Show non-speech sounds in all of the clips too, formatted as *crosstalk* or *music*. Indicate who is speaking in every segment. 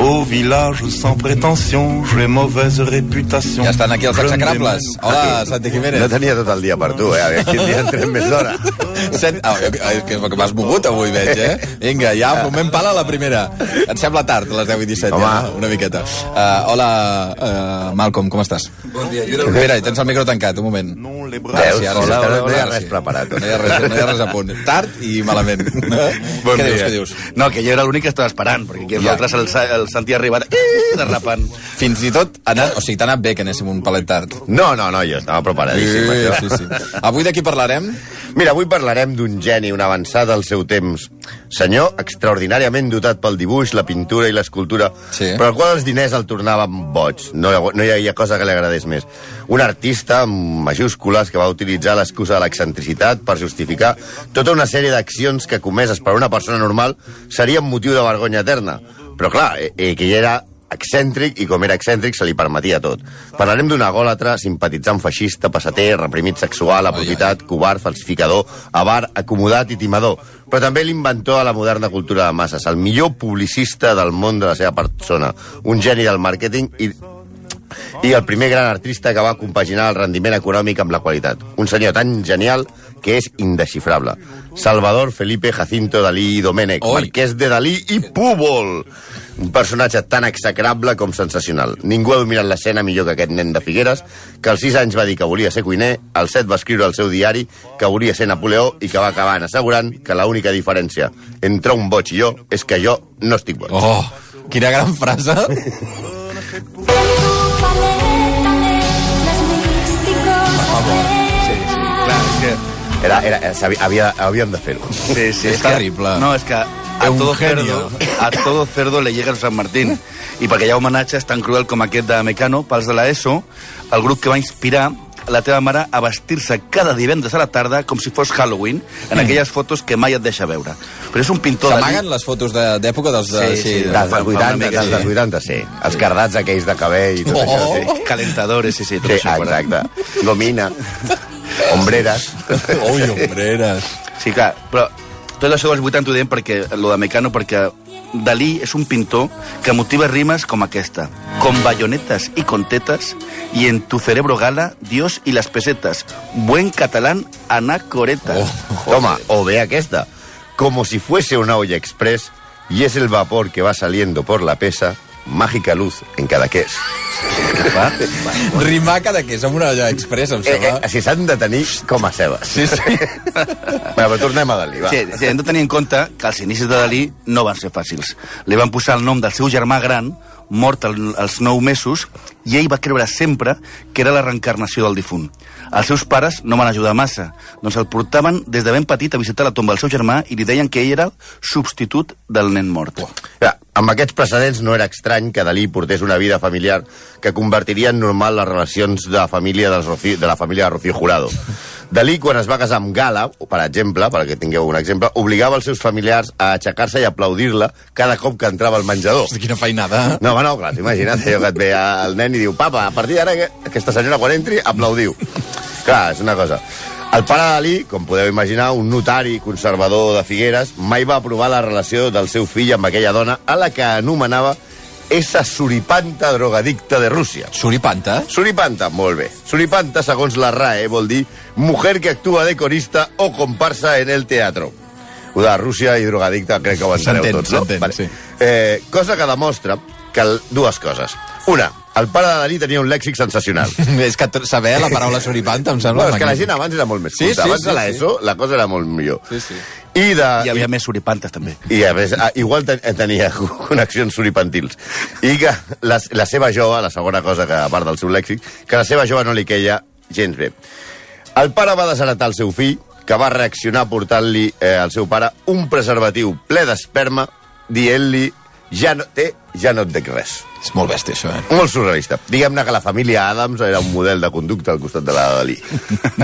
Speaker 1: Au village sans prétention, j'ai mauvaise réputation.
Speaker 2: Ja estan aquí els execrables. Hola, Santi Jiménez.
Speaker 3: No tenia tot el dia per tu, eh? A veure, quin dia entrem més d'hora. *laughs*
Speaker 2: Set... Ah, eh, que, que m'has mogut avui, veig, eh? Vinga, ja, fumem pala a la primera. Et sembla tard, a les 10 i 17,
Speaker 3: Home.
Speaker 2: ja, no? una miqueta. Uh, hola, uh, Malcolm, com estàs? Bon dia. Espera, tens el micro tancat, un moment.
Speaker 1: Non, les bras.
Speaker 3: Veus?
Speaker 2: sí, ara
Speaker 3: Hola, hola, no hi ha res preparat.
Speaker 2: No hi ha res, no hi ha res a punt. Tard i malament.
Speaker 4: Bon
Speaker 2: què
Speaker 4: dia.
Speaker 2: dius, què dius?
Speaker 4: No, que jo era l'únic que estava esperant, perquè aquí els
Speaker 2: Ja.
Speaker 4: altres el, el Santi ha arribat eh, derrapant.
Speaker 2: Fins i tot, ha anat, o sigui, t'ha anat bé que anéssim un palet tard.
Speaker 3: No, no, no, jo estava preparadíssim.
Speaker 2: Sí, sí, sí. Avui de qui parlarem?
Speaker 3: Mira, avui parlarem d'un geni, un avançat del seu temps. Senyor extraordinàriament dotat pel dibuix, la pintura i l'escultura,
Speaker 2: Sí.
Speaker 3: però al qual els diners el tornaven boig. No, no hi havia cosa que li agradés més. Un artista amb majúscules que va utilitzar l'excusa de l'excentricitat per justificar tota una sèrie d'accions que comeses per una persona normal serien motiu de vergonya eterna. Però clar, eh, eh, que ell era excèntric i com era excèntric se li permetia tot. Parlarem d'un agòlatra, simpatitzant feixista, passater, reprimit sexual, aprofitat, covard, falsificador, avar, acomodat i timador. Però també l'inventor de la moderna cultura de masses, el millor publicista del món de la seva persona, un geni del màrqueting i i el primer gran artista que va compaginar el rendiment econòmic amb la qualitat. Un senyor tan genial que és indesxifrable. Salvador Felipe Jacinto Dalí Domènech,
Speaker 2: Oi.
Speaker 3: marquès de Dalí i Púbol. Un personatge tan execrable com sensacional. Ningú ha dominat l'escena millor que aquest nen de Figueres, que als 6 anys va dir que volia ser cuiner, als 7 va escriure al seu diari que volia ser Napoleó i que va acabar assegurant que l'única diferència entre un boig i jo és que jo no estic boig.
Speaker 2: Oh, quina gran frase.
Speaker 4: És que...
Speaker 3: Era, era, sabia- havia, havíem de fer-ho.
Speaker 4: Sí, sí,
Speaker 2: És terrible.
Speaker 4: No, és que a
Speaker 2: Un
Speaker 4: todo,
Speaker 2: genio.
Speaker 4: cerdo, a todo cerdo le llega el San Martín. I perquè hi ha homenatges tan cruel com aquest de Mecano, pels de l'ESO, el grup que va inspirar la teva mare a vestir-se cada divendres a la tarda com si fos Halloween, en aquelles fotos que mai et deixa veure. Però és un pintor... de
Speaker 2: S'amaguen les fotos de- d'època dels... De,
Speaker 4: Sí, sí,
Speaker 2: de-
Speaker 3: Dels dels
Speaker 4: fa una
Speaker 3: 80,
Speaker 4: mica,
Speaker 3: dels dels
Speaker 4: sí.
Speaker 3: 80, sí. Els cardats aquells de cabell i tot
Speaker 2: Oh.
Speaker 3: això, sí.
Speaker 4: Calentadores, sí, sí, tot
Speaker 3: Sí,
Speaker 4: això.
Speaker 3: exacte. Gomina, ombreres. *laughs*
Speaker 2: Ui, ombreres.
Speaker 4: Sí, clar, però tot això dels 80 ho diem perquè, lo de Mecano, perquè Dalí és un pintor que motiva rimes com aquesta. Con bayonetas y con tetas, y en tu cerebro gala, Dios y las pesetas. Buen catalán, anacoreta.
Speaker 2: Oh.
Speaker 3: Toma, o ve aquesta. Como si fuese una olla express y es el vapor que va saliendo por la pesa, mágica luz en cada queso.
Speaker 4: Va?
Speaker 2: Rimar cada que és amb una olla express, em
Speaker 3: Eh,
Speaker 2: sembla.
Speaker 3: eh, si s'han de tenir com a cebes.
Speaker 2: Sí, sí. *laughs*
Speaker 3: Bueno, però tornem a Dalí, va.
Speaker 4: Sí, sí, hem de tenir en compte que els inicis de Dalí no van ser fàcils. Li van posar el nom del seu germà gran, mort al- als 9 mesos, i ell va creure sempre que era la reencarnació del difunt. Els seus pares no van ajudar massa, doncs el portaven des de ben petit a visitar la tomba del seu germà i li deien que ell era el substitut del nen mort.
Speaker 3: Ja, amb aquests precedents no era estrany que Dalí portés una vida familiar que convertiria en normal les relacions de, família dels Rocío, de la família de Rocío Jurado. Dalí, quan es va casar amb Gala, per exemple, perquè tingueu un exemple, obligava els seus familiars a aixecar-se i aplaudir-la cada cop que entrava al menjador.
Speaker 2: Hosti, quina feinada. eh?
Speaker 3: No, home, no, clar, imagina't allò que et ve el nen i diu papa, a partir d'ara que- aquesta senyora quan entri aplaudiu. clar, és una cosa. El pare de Dalí, com podeu imaginar, un notari conservador de Figueres, mai va aprovar la relació del seu fill amb aquella dona a la que anomenava esa suripanta drogadicta de Rússia.
Speaker 2: Suripanta?
Speaker 3: Suripanta, molt bé. Suripanta, segons la RAE, vol dir mujer que actúa de corista o comparsa en el teatro. Ho de Rússia i drogadicta crec que ho enteneu tots, no?
Speaker 2: s'entén, sí.
Speaker 3: Eh, cosa que demostra que dues coses. Una, el pare de Dalí tenia un lèxic sensacional. *laughs*
Speaker 2: és que saber la paraula suripanta em sembla
Speaker 3: No, és que la gent abans era molt més
Speaker 2: Sí,
Speaker 3: culta.
Speaker 2: sí,
Speaker 3: abans
Speaker 2: sí,
Speaker 3: de l'ESO la cosa era molt millor.
Speaker 2: Sí, sí.
Speaker 3: I, de,
Speaker 4: Hi havia més suripantes, també.
Speaker 3: i a més, ah, igual ten, tenia *laughs* connexions suripantils. I que la, la seva jove, la segona cosa que a part del seu lèxic, que la seva jove no li queia gens bé. El pare va desheretar el seu fill, que va reaccionar portant-li eh, al seu pare un preservatiu ple d'esperma, dient-li ja no té, ja no et dec res.
Speaker 2: És molt bèstia, això, eh?
Speaker 3: Molt surrealista. Diguem-ne que la família Adams era un model de conducta al costat de la Dalí.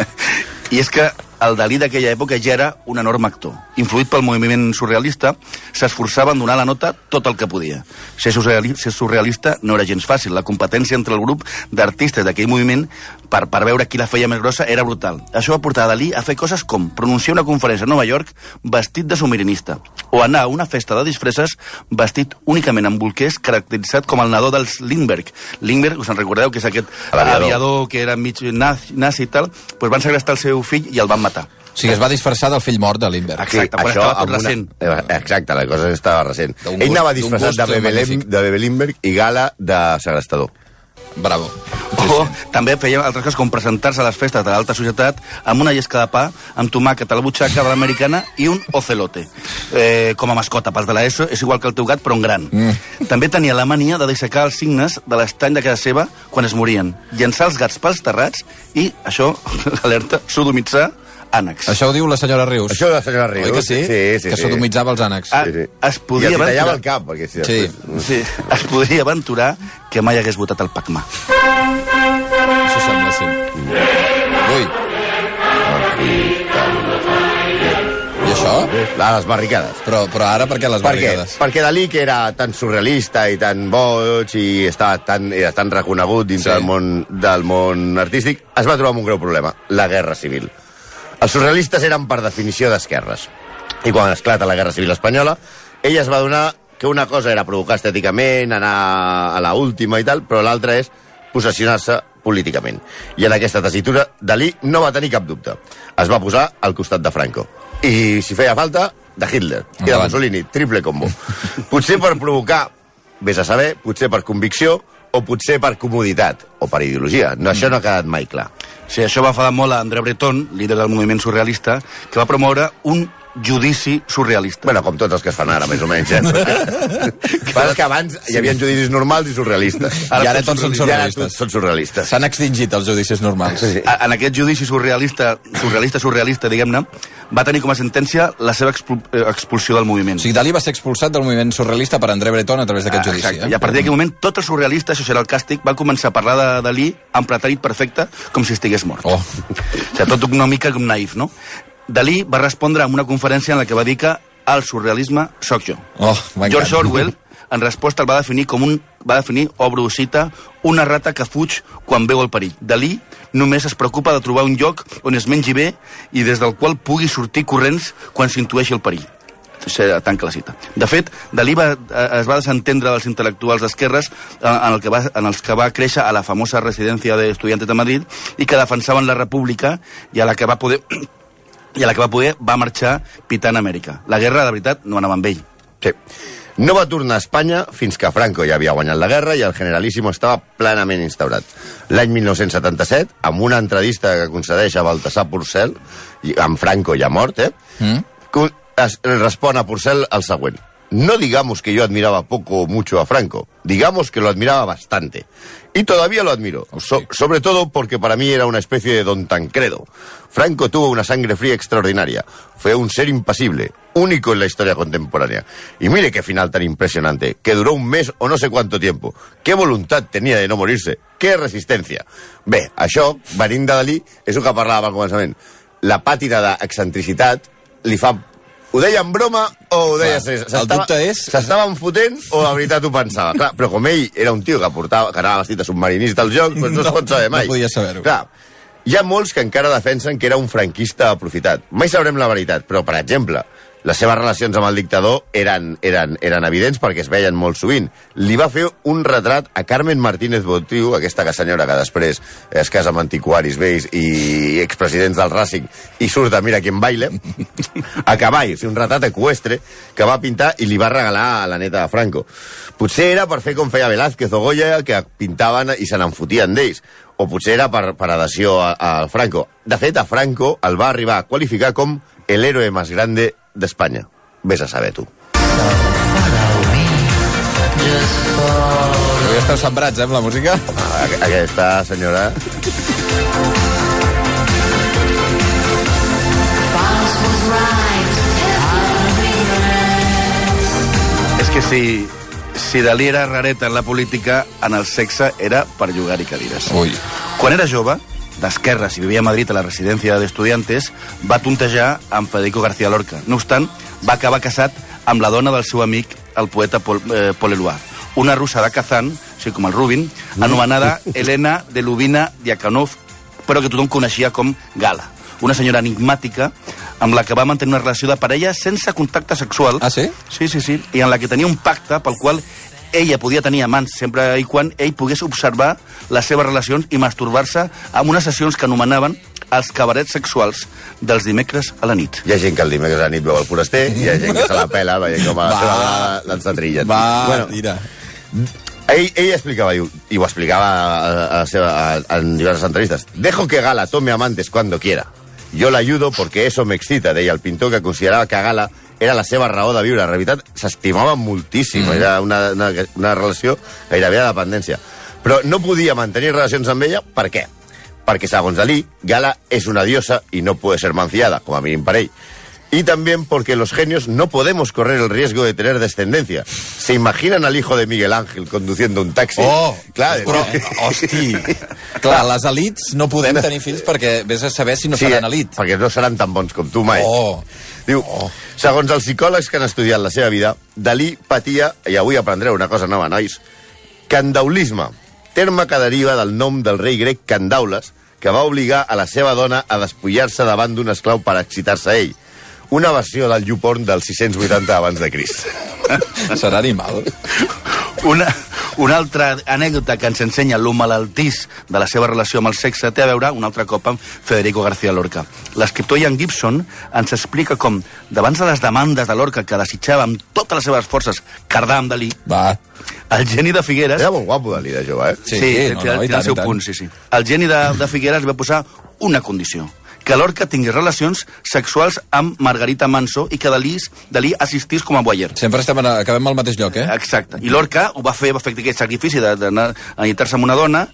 Speaker 3: *laughs*
Speaker 4: I és que el Dalí d'aquella època ja era un enorme actor. Influït pel moviment surrealista, s'esforçava en donar la nota tot el que podia. Ser, surreali ser surrealista no era gens fàcil. La competència entre el grup d'artistes d'aquell moviment per, per veure qui la feia més grossa era brutal. Això va portar a Dalí a fer coses com pronunciar una conferència a Nova York vestit de submarinista o anar a una festa de disfresses vestit únicament amb bolquers caracteritzat com el nadó dels Lindbergh. Lindbergh, us en recordeu, que és aquest
Speaker 3: L'aviador.
Speaker 4: aviador que era mig nazi, nazi i tal, doncs van segrestar el seu fill i el van matar.
Speaker 2: O sigui, es va disfressar del fill mort de Lindbergh.
Speaker 4: Exacte, quan estava tot
Speaker 3: amb
Speaker 4: recent.
Speaker 3: Eh, Exacte, la cosa estava recent.
Speaker 2: D'un
Speaker 3: Ell
Speaker 2: gust-
Speaker 3: anava disfressat
Speaker 2: gust
Speaker 3: de Bebe,
Speaker 2: magnífic.
Speaker 3: de Bebe Lindbergh i gala de segrestador.
Speaker 2: Bravo.
Speaker 4: O també feia altres coses com presentar-se a les festes de l'alta societat amb una llesca de pa, amb tomàquet a la butxaca de l'americana i un ocelote. Eh, com a mascota pels de l'ESO, és igual que el teu gat, però en gran. Mm. També tenia la mania de dissecar els signes de l'estany de casa seva quan es morien, llançar els gats pels terrats i, això, *laughs* alerta, sodomitzar ànecs.
Speaker 2: Això ho diu la senyora Rius.
Speaker 3: Això la senyora Rius.
Speaker 2: Oi que sí?
Speaker 3: Sí, sí,
Speaker 2: que
Speaker 3: sí.
Speaker 2: sodomitzava els ànecs.
Speaker 4: Ah,
Speaker 3: Sí, sí.
Speaker 4: es podia
Speaker 3: I els
Speaker 4: aventurar-
Speaker 3: el cap, perquè si
Speaker 2: Sí.
Speaker 3: després...
Speaker 4: Sí, es podria aventurar que mai hagués votat el PACMA.
Speaker 2: Això sembla, sí. Ui, i això?
Speaker 3: A les barricades.
Speaker 2: Però, però ara per què les
Speaker 3: Per què?
Speaker 2: barricades?
Speaker 3: Perquè Dalí, que era tan surrealista i tan boig i estava tan, era tan reconegut dins
Speaker 2: sí.
Speaker 3: del, món, del món artístic, es va trobar amb un greu problema, la guerra civil. Els surrealistes eren per definició d'esquerres. I quan esclata la guerra civil espanyola, ell es va donar que una cosa era provocar estèticament, anar a la última i tal, però l'altra és possessionar-se políticament. I en aquesta tessitura, Dalí no va tenir cap dubte. Es va posar al costat de Franco. I, si feia falta, de Hitler i de
Speaker 2: Endavant.
Speaker 3: Mussolini, triple combo. Potser per provocar, vés a saber, potser per convicció o potser per comoditat o per ideologia. No, això no ha quedat mai clar.
Speaker 4: Sí, això va afadar molt a André Breton, líder del moviment surrealista, que va promoure un judici surrealista.
Speaker 3: Bueno, com tots els que es fan ara, més o menys. Eh? *laughs* Però és que abans hi havia judicis normals i surrealistes.
Speaker 2: I ara tots són
Speaker 3: ara
Speaker 2: surrealistes.
Speaker 3: són surrealistes.
Speaker 2: S'han extingit els judicis normals.
Speaker 3: Sí.
Speaker 4: En aquest judici surrealista, surrealista, surrealista, diguem-ne, va tenir com a sentència la seva expul eh, expulsió del moviment.
Speaker 2: O sigui, Dalí va ser expulsat del moviment surrealista per André Breton a través d'aquest
Speaker 4: Ah,
Speaker 2: judici.
Speaker 4: exacte.
Speaker 2: Eh?
Speaker 4: I a partir d'aquell moment, tots els surrealistes, això serà el càstig, va començar a parlar de Dalí en pretèrit perfecte, com si estigués mort.
Speaker 2: Oh.
Speaker 4: O sigui, tot una mica com naïf, no? Dalí va respondre en una conferència en la que va dir que el surrealisme sóc jo.
Speaker 2: Oh.
Speaker 4: George Orwell, en resposta, el va definir com un va definir, obro cita, una rata que fuig quan veu el perill. Dalí només es preocupa de trobar un lloc on es mengi bé i des del qual pugui sortir corrents quan s'intueixi el perill. Això tanca la cita. De fet, Dalí va, eh, es va desentendre dels intel·lectuals d'esquerres eh, en, el que va, en els que va créixer a la famosa residència d'estudiantes de Madrid i que defensaven la república i a la que va poder i a la que va poder va marxar pitant a Amèrica. La guerra, de veritat, no anava amb ell.
Speaker 3: Sí. No va tornar a Espanya fins que Franco ja havia guanyat la guerra i el Generalíssimo estava plenament instaurat. L'any 1977, amb una entrevista que concedeix a Baltasar Porcel, i- amb Franco ja mort, eh?
Speaker 2: Mm?
Speaker 3: Es respon a Porcel el següent. No digamos que yo admiraba poco o mucho a Franco, digamos que lo admiraba bastante. Y todavía lo admiro, so- sobre todo porque para mí era una especie de don Tancredo. Franco tuvo una sangre fría extraordinaria, fue un ser impasible, único en la historia contemporánea. Y mire qué final tan impresionante, que duró un mes o no sé cuánto tiempo. Qué voluntad tenía de no morirse, qué resistencia. Bé, això, venint de Dalí, és el que parlàvem al començament. La pàtina d'excentricitat li fa ho deia en broma o ho deia...
Speaker 2: Clar,
Speaker 3: s'estava-
Speaker 2: el dubte és-
Speaker 3: S'estaven fotent o la veritat ho pensava? Clar, però com ell era un tio que, portava, que anava vestit de submarinista al joc, doncs no,
Speaker 2: No,
Speaker 3: es pot saber mai.
Speaker 2: no podia saber-ho.
Speaker 3: Clar, hi ha molts que encara defensen que era un franquista aprofitat. Mai sabrem la veritat, però, per exemple, les seves relacions amb el dictador eren, eren, eren evidents perquè es veien molt sovint. Li va fer un retrat a Carmen Martínez Botriu, aquesta senyora que després es casa amb antiquaris vells i expresidents del Racing i surt a Mira quien baile, a cavall, o sigui, un retrat equestre que va pintar i li va regalar a la neta de Franco. Potser era per fer com feia Velázquez o Goya, que pintaven i se n'enfotien d'ells. O potser era per, per adhesió a, a Franco. De fet, a Franco el va arribar a qualificar com el héroe más grande d'Espanya. Ves a saber tu.
Speaker 2: Avui esteu sembrats, eh, amb la música?
Speaker 3: Ah, aqu- Aquesta senyora...
Speaker 4: És que si, si Dalí era rareta en la política, en el sexe era per jugar-hi cadires.
Speaker 2: Ui.
Speaker 4: Quan era jove, d'esquerres i vivia a Madrid a la residència d'estudiantes, va tontejar amb Federico García Lorca. No obstant, va acabar casat amb la dona del seu amic, el poeta Paul, eh, Paul Eluard, una russa de Kazan, o sigui, com el Rubin, anomenada *laughs* Elena de Lubina Diakonov, però que tothom coneixia com Gala. Una senyora enigmàtica amb la que va mantenir una relació de parella sense contacte sexual.
Speaker 2: Ah, sí?
Speaker 4: Sí, sí, sí. I en la que tenia un pacte pel qual ella podia tenir amants sempre i quan ell pogués observar les seves relacions i masturbar-se amb unes sessions que anomenaven els cabarets sexuals dels dimecres a la nit.
Speaker 3: Hi ha gent que el dimecres a la nit veu el foraster i hi ha gent que se la pela veient com a la
Speaker 2: Va.
Speaker 3: seva l'enstatrillen.
Speaker 2: Va,
Speaker 3: Bueno,
Speaker 2: tira.
Speaker 3: ell, ell explicava, i ho, i ho explicava a, a, la seva, a, en diverses entrevistes, dejo que Gala tome amantes cuando quiera. Yo la ayudo porque eso me excita, deia el pintor que considerava que Gala era la seva raó de viure. En realitat, s'estimaven moltíssim. Mm. Era una, una, una relació gairebé de dependència. Però no podia mantenir relacions amb ella, per què? Perquè, segons Dalí, Gala és una diosa i no puede ser manciada, com a mínim per ell. Y también porque los genios no podemos correr el riesgo de tener descendencia. ¿Se imaginan al hijo de Miguel Ángel conduciendo un taxi?
Speaker 2: Oh,
Speaker 3: Clar,
Speaker 2: però, hosti, clar, *laughs* les elites no podem tenir fills perquè vés a saber si no
Speaker 3: sí,
Speaker 2: seran elit.
Speaker 3: perquè no seran tan bons com tu mai.
Speaker 2: Oh.
Speaker 3: Diu, segons els psicòlegs que han estudiat la seva vida, Dalí patia, i avui aprendreu una cosa nova, nois, candaulisme, terme que deriva del nom del rei grec Candaules, que va obligar a la seva dona a despullar-se davant d'un esclau per excitar-se a ell. Una versió del YouPorn del 680 abans de Crist. *laughs*
Speaker 2: Serà animal.
Speaker 4: Una, una altra anècdota que ens ensenya lo malaltís de la seva relació amb el sexe té a veure un altre cop amb Federico García Lorca. L'escriptor Ian Gibson ens explica com, davant de les demandes de Lorca que desitjava amb totes les seves forces cardar amb Dalí,
Speaker 2: Va.
Speaker 4: el geni de Figueres...
Speaker 3: Era molt guapo, Dalí, de jove, eh?
Speaker 2: Sí,
Speaker 4: sí,
Speaker 2: no,
Speaker 4: té,
Speaker 2: no,
Speaker 4: té el seu punt, sí, sí. El geni de, de Figueres va posar una condició que Lorca tingués relacions sexuals amb Margarita Manso i que Dalí, Dalí assistís com a boyer.
Speaker 2: Sempre estem en, acabem al mateix lloc, eh?
Speaker 4: Exacte. I Lorca ho va fer, va fer aquest sacrifici d'anar a enllitar-se amb una dona,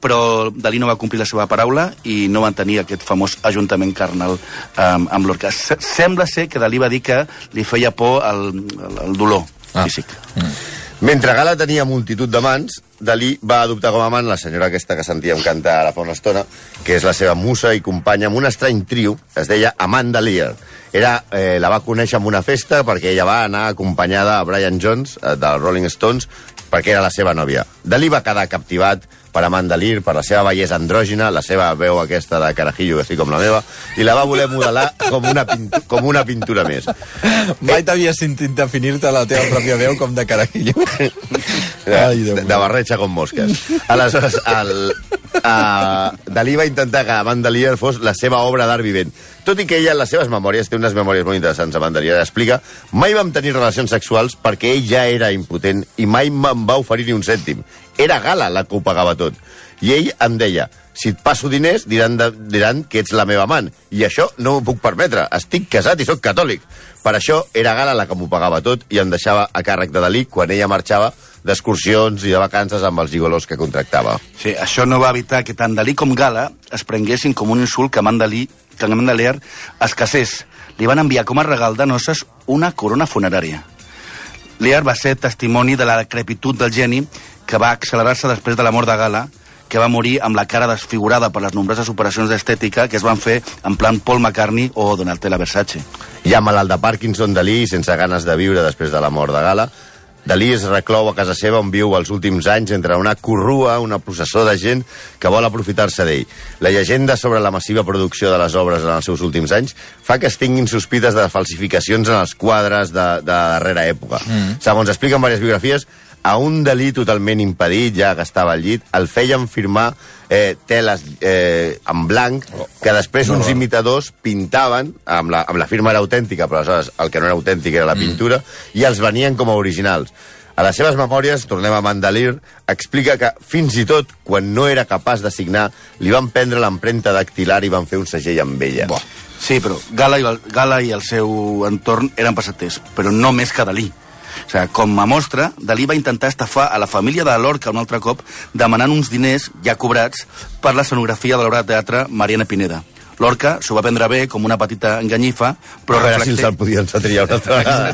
Speaker 4: però Dalí no va complir la seva paraula i no van tenir aquest famós ajuntament carnal um, amb Lorca. Se sembla ser que Dalí va dir que li feia por el, el, el dolor
Speaker 2: Ah.
Speaker 4: físic.
Speaker 3: Mentre Gala tenia multitud d'amants, Dalí va adoptar com a amant la senyora aquesta que sentíem cantar ara fa una estona, que és la seva musa i companya amb un estrany trio, es deia Amanda Lear. Era, eh, la va conèixer en una festa perquè ella va anar acompanyada a Brian Jones, eh, dels Rolling Stones, perquè era la seva nòvia. Dalí va quedar captivat per Amanda Lear, per la seva bellesa andrògina, la seva veu aquesta de carajillo, així com la meva, i la va voler modelar com una, pintu com una pintura més.
Speaker 2: Mai t'havia sentit definir-te la teva pròpia veu com de carajillo. *laughs* Ai, Déu
Speaker 3: de, de barretxa com mosques. Aleshores, el, uh, Dalí va intentar que Amanda Lear fos la seva obra d'art vivent. Tot i que ella, en les seves memòries, té unes memòries molt interessants, Amanda Lear, explica mai vam tenir relacions sexuals perquè ell ja era impotent i mai me'n va oferir ni un cèntim. Era Gala la que ho pagava tot. I ell em deia, si et passo diners, diran, de, diran que ets la meva amant. I això no m'ho puc permetre. Estic casat i sóc catòlic. Per això era Gala la que m'ho pagava tot i em deixava a càrrec de Dalí quan ella marxava d'excursions i de vacances amb els gigolos que contractava.
Speaker 4: Sí, això no va evitar que tant Dalí com Gala es prenguessin com un insult que Amanda, Lee, que Amanda Lear es casés. Li van enviar com a regal de noces una corona funerària. Lear va ser testimoni de la decrepitud del geni que va accelerar-se després de la mort de Gala, que va morir amb la cara desfigurada per les nombroses operacions d'estètica que es van fer en plan Paul McCartney o Donatella Versace.
Speaker 3: Ja malalt de Parkinson, Dalí, sense ganes de viure després de la mort de Gala, Dalí es reclou a casa seva on viu els últims anys entre una corrua, una processó de gent que vol aprofitar-se d'ell. La llegenda sobre la massiva producció de les obres en els seus últims anys fa que es tinguin sospites de falsificacions en els quadres de, de darrera època. Mm. Segons expliquen diverses biografies, a un Dalí totalment impedit, ja que estava al llit, el feien firmar eh, teles eh, en blanc, que després uns imitadors pintaven, amb la, amb la firma era autèntica, però aleshores el que no era autèntic era la pintura, i els venien com a originals. A les seves memòries, tornem a Mandalir, explica que fins i tot quan no era capaç de signar, li van prendre l'empremta dactilar i van fer un segell amb ella.
Speaker 2: Buah.
Speaker 4: Sí, però Gala i, el, Gala i el seu entorn eren passaters, però no més que Dalí. O sigui, com a mostra, Dalí va intentar estafar a la família de Lorca un altre cop demanant uns diners ja cobrats per l'escenografia de l'obra de teatre Mariana Pineda. Lorca s'ho va prendre bé com una petita enganyifa, però
Speaker 3: a veure si
Speaker 4: reflecteix...
Speaker 3: se'l podien triar una altra vegada.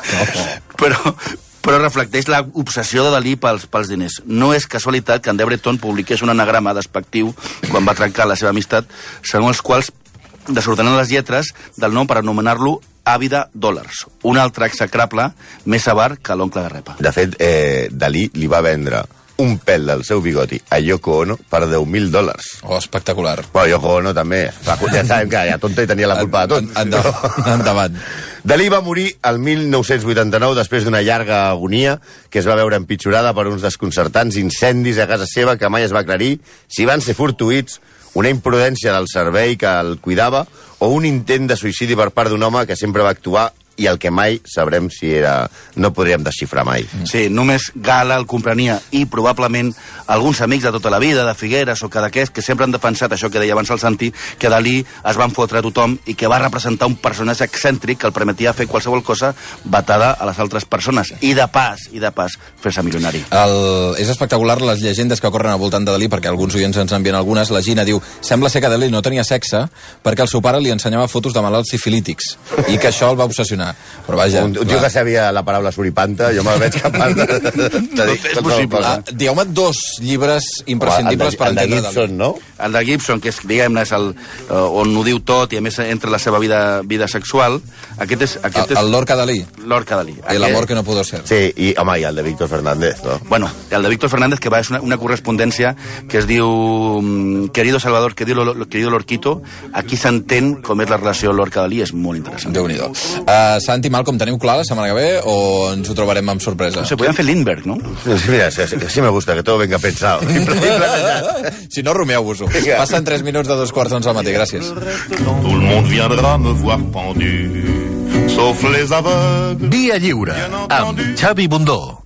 Speaker 3: *laughs*
Speaker 4: però, però reflecteix la obsessió de Dalí pels, pels diners. No és casualitat que en Debreton publiqués un anagrama despectiu quan va trencar la seva amistat, segons els quals desordenar les lletres del nom per anomenar-lo Àvida Dòlars, un altre execrable més avar que l'oncle Garrepa.
Speaker 3: De fet, eh, Dalí li va vendre un pèl del seu bigoti a Yoko Ono per 10.000 dòlars.
Speaker 2: Oh, espectacular.
Speaker 3: Bueno, Yoko Ono també. Ja sabem que ja tonta i tenia la culpa de tot.
Speaker 2: En- endavant, endavant.
Speaker 3: Dalí va morir el 1989 després d'una llarga agonia que es va veure empitjorada per uns desconcertants incendis a casa seva que mai es va aclarir si van ser fortuïts, una imprudència del servei que el cuidava o un intent de suïcidi per part d'un home que sempre va actuar i el que mai sabrem si era... no podríem desxifrar mai.
Speaker 4: Sí, només Gala el comprenia i probablement alguns amics de tota la vida, de Figueres o Cadaqués, que sempre han defensat això que deia abans el Santi, que Dalí es van fotre a tothom i que va representar un personatge excèntric que el permetia fer qualsevol cosa batada a les altres persones. I de pas, i de pas, fer-se milionari.
Speaker 2: El, és espectacular les llegendes que corren al voltant de Dalí, perquè alguns oients ens envien algunes. La Gina diu, sembla ser que Dalí no tenia sexe perquè el seu pare li ensenyava fotos de malalts sifilítics i que això el va obsessionar. Però vaja...
Speaker 3: un, un tio que sabia la paraula suripanta, jo me'l veig capaç de, de, de dir
Speaker 4: Tot és possible.
Speaker 2: Ah, Dieu-me dos llibres imprescindibles
Speaker 3: el de,
Speaker 2: per
Speaker 3: el de
Speaker 2: entendre
Speaker 3: Gibson, no?
Speaker 4: El de Gibson, que és, diguem-ne, és el, eh, on ho diu tot i a més entra la seva vida, vida sexual, aquest és, aquest
Speaker 2: El,
Speaker 4: és
Speaker 2: el Lorca Dalí,
Speaker 4: Lorca Dalí.
Speaker 2: el amor que no pudo ser.
Speaker 3: Sí, i, home, i el de Víctor Fernández, no?
Speaker 4: Bueno, el de Víctor Fernández, que va, és una, una correspondència que es diu mm, Querido Salvador, querido, Lo- querido Lorquito. Aquí s'entén com és la relació Lorca-Dalí, és molt interessant.
Speaker 2: déu nhi uh, Santi, Malcom, teniu clar la setmana que ve o ens ho trobarem amb sorpresa?
Speaker 4: No sé, podem fer Lindbergh, no?
Speaker 3: Sí, mira, sí, sí, sí me gusta, que todo venga pensado. *laughs*
Speaker 2: Si no, rumeu-vos-ho. Passen 3 minuts de dos quarts d'onze al matí. Gràcies.
Speaker 1: Tout le monde viendra me voir pendu, sauf les aveugles.
Speaker 5: Dia lliure, amb Xavi Bundó.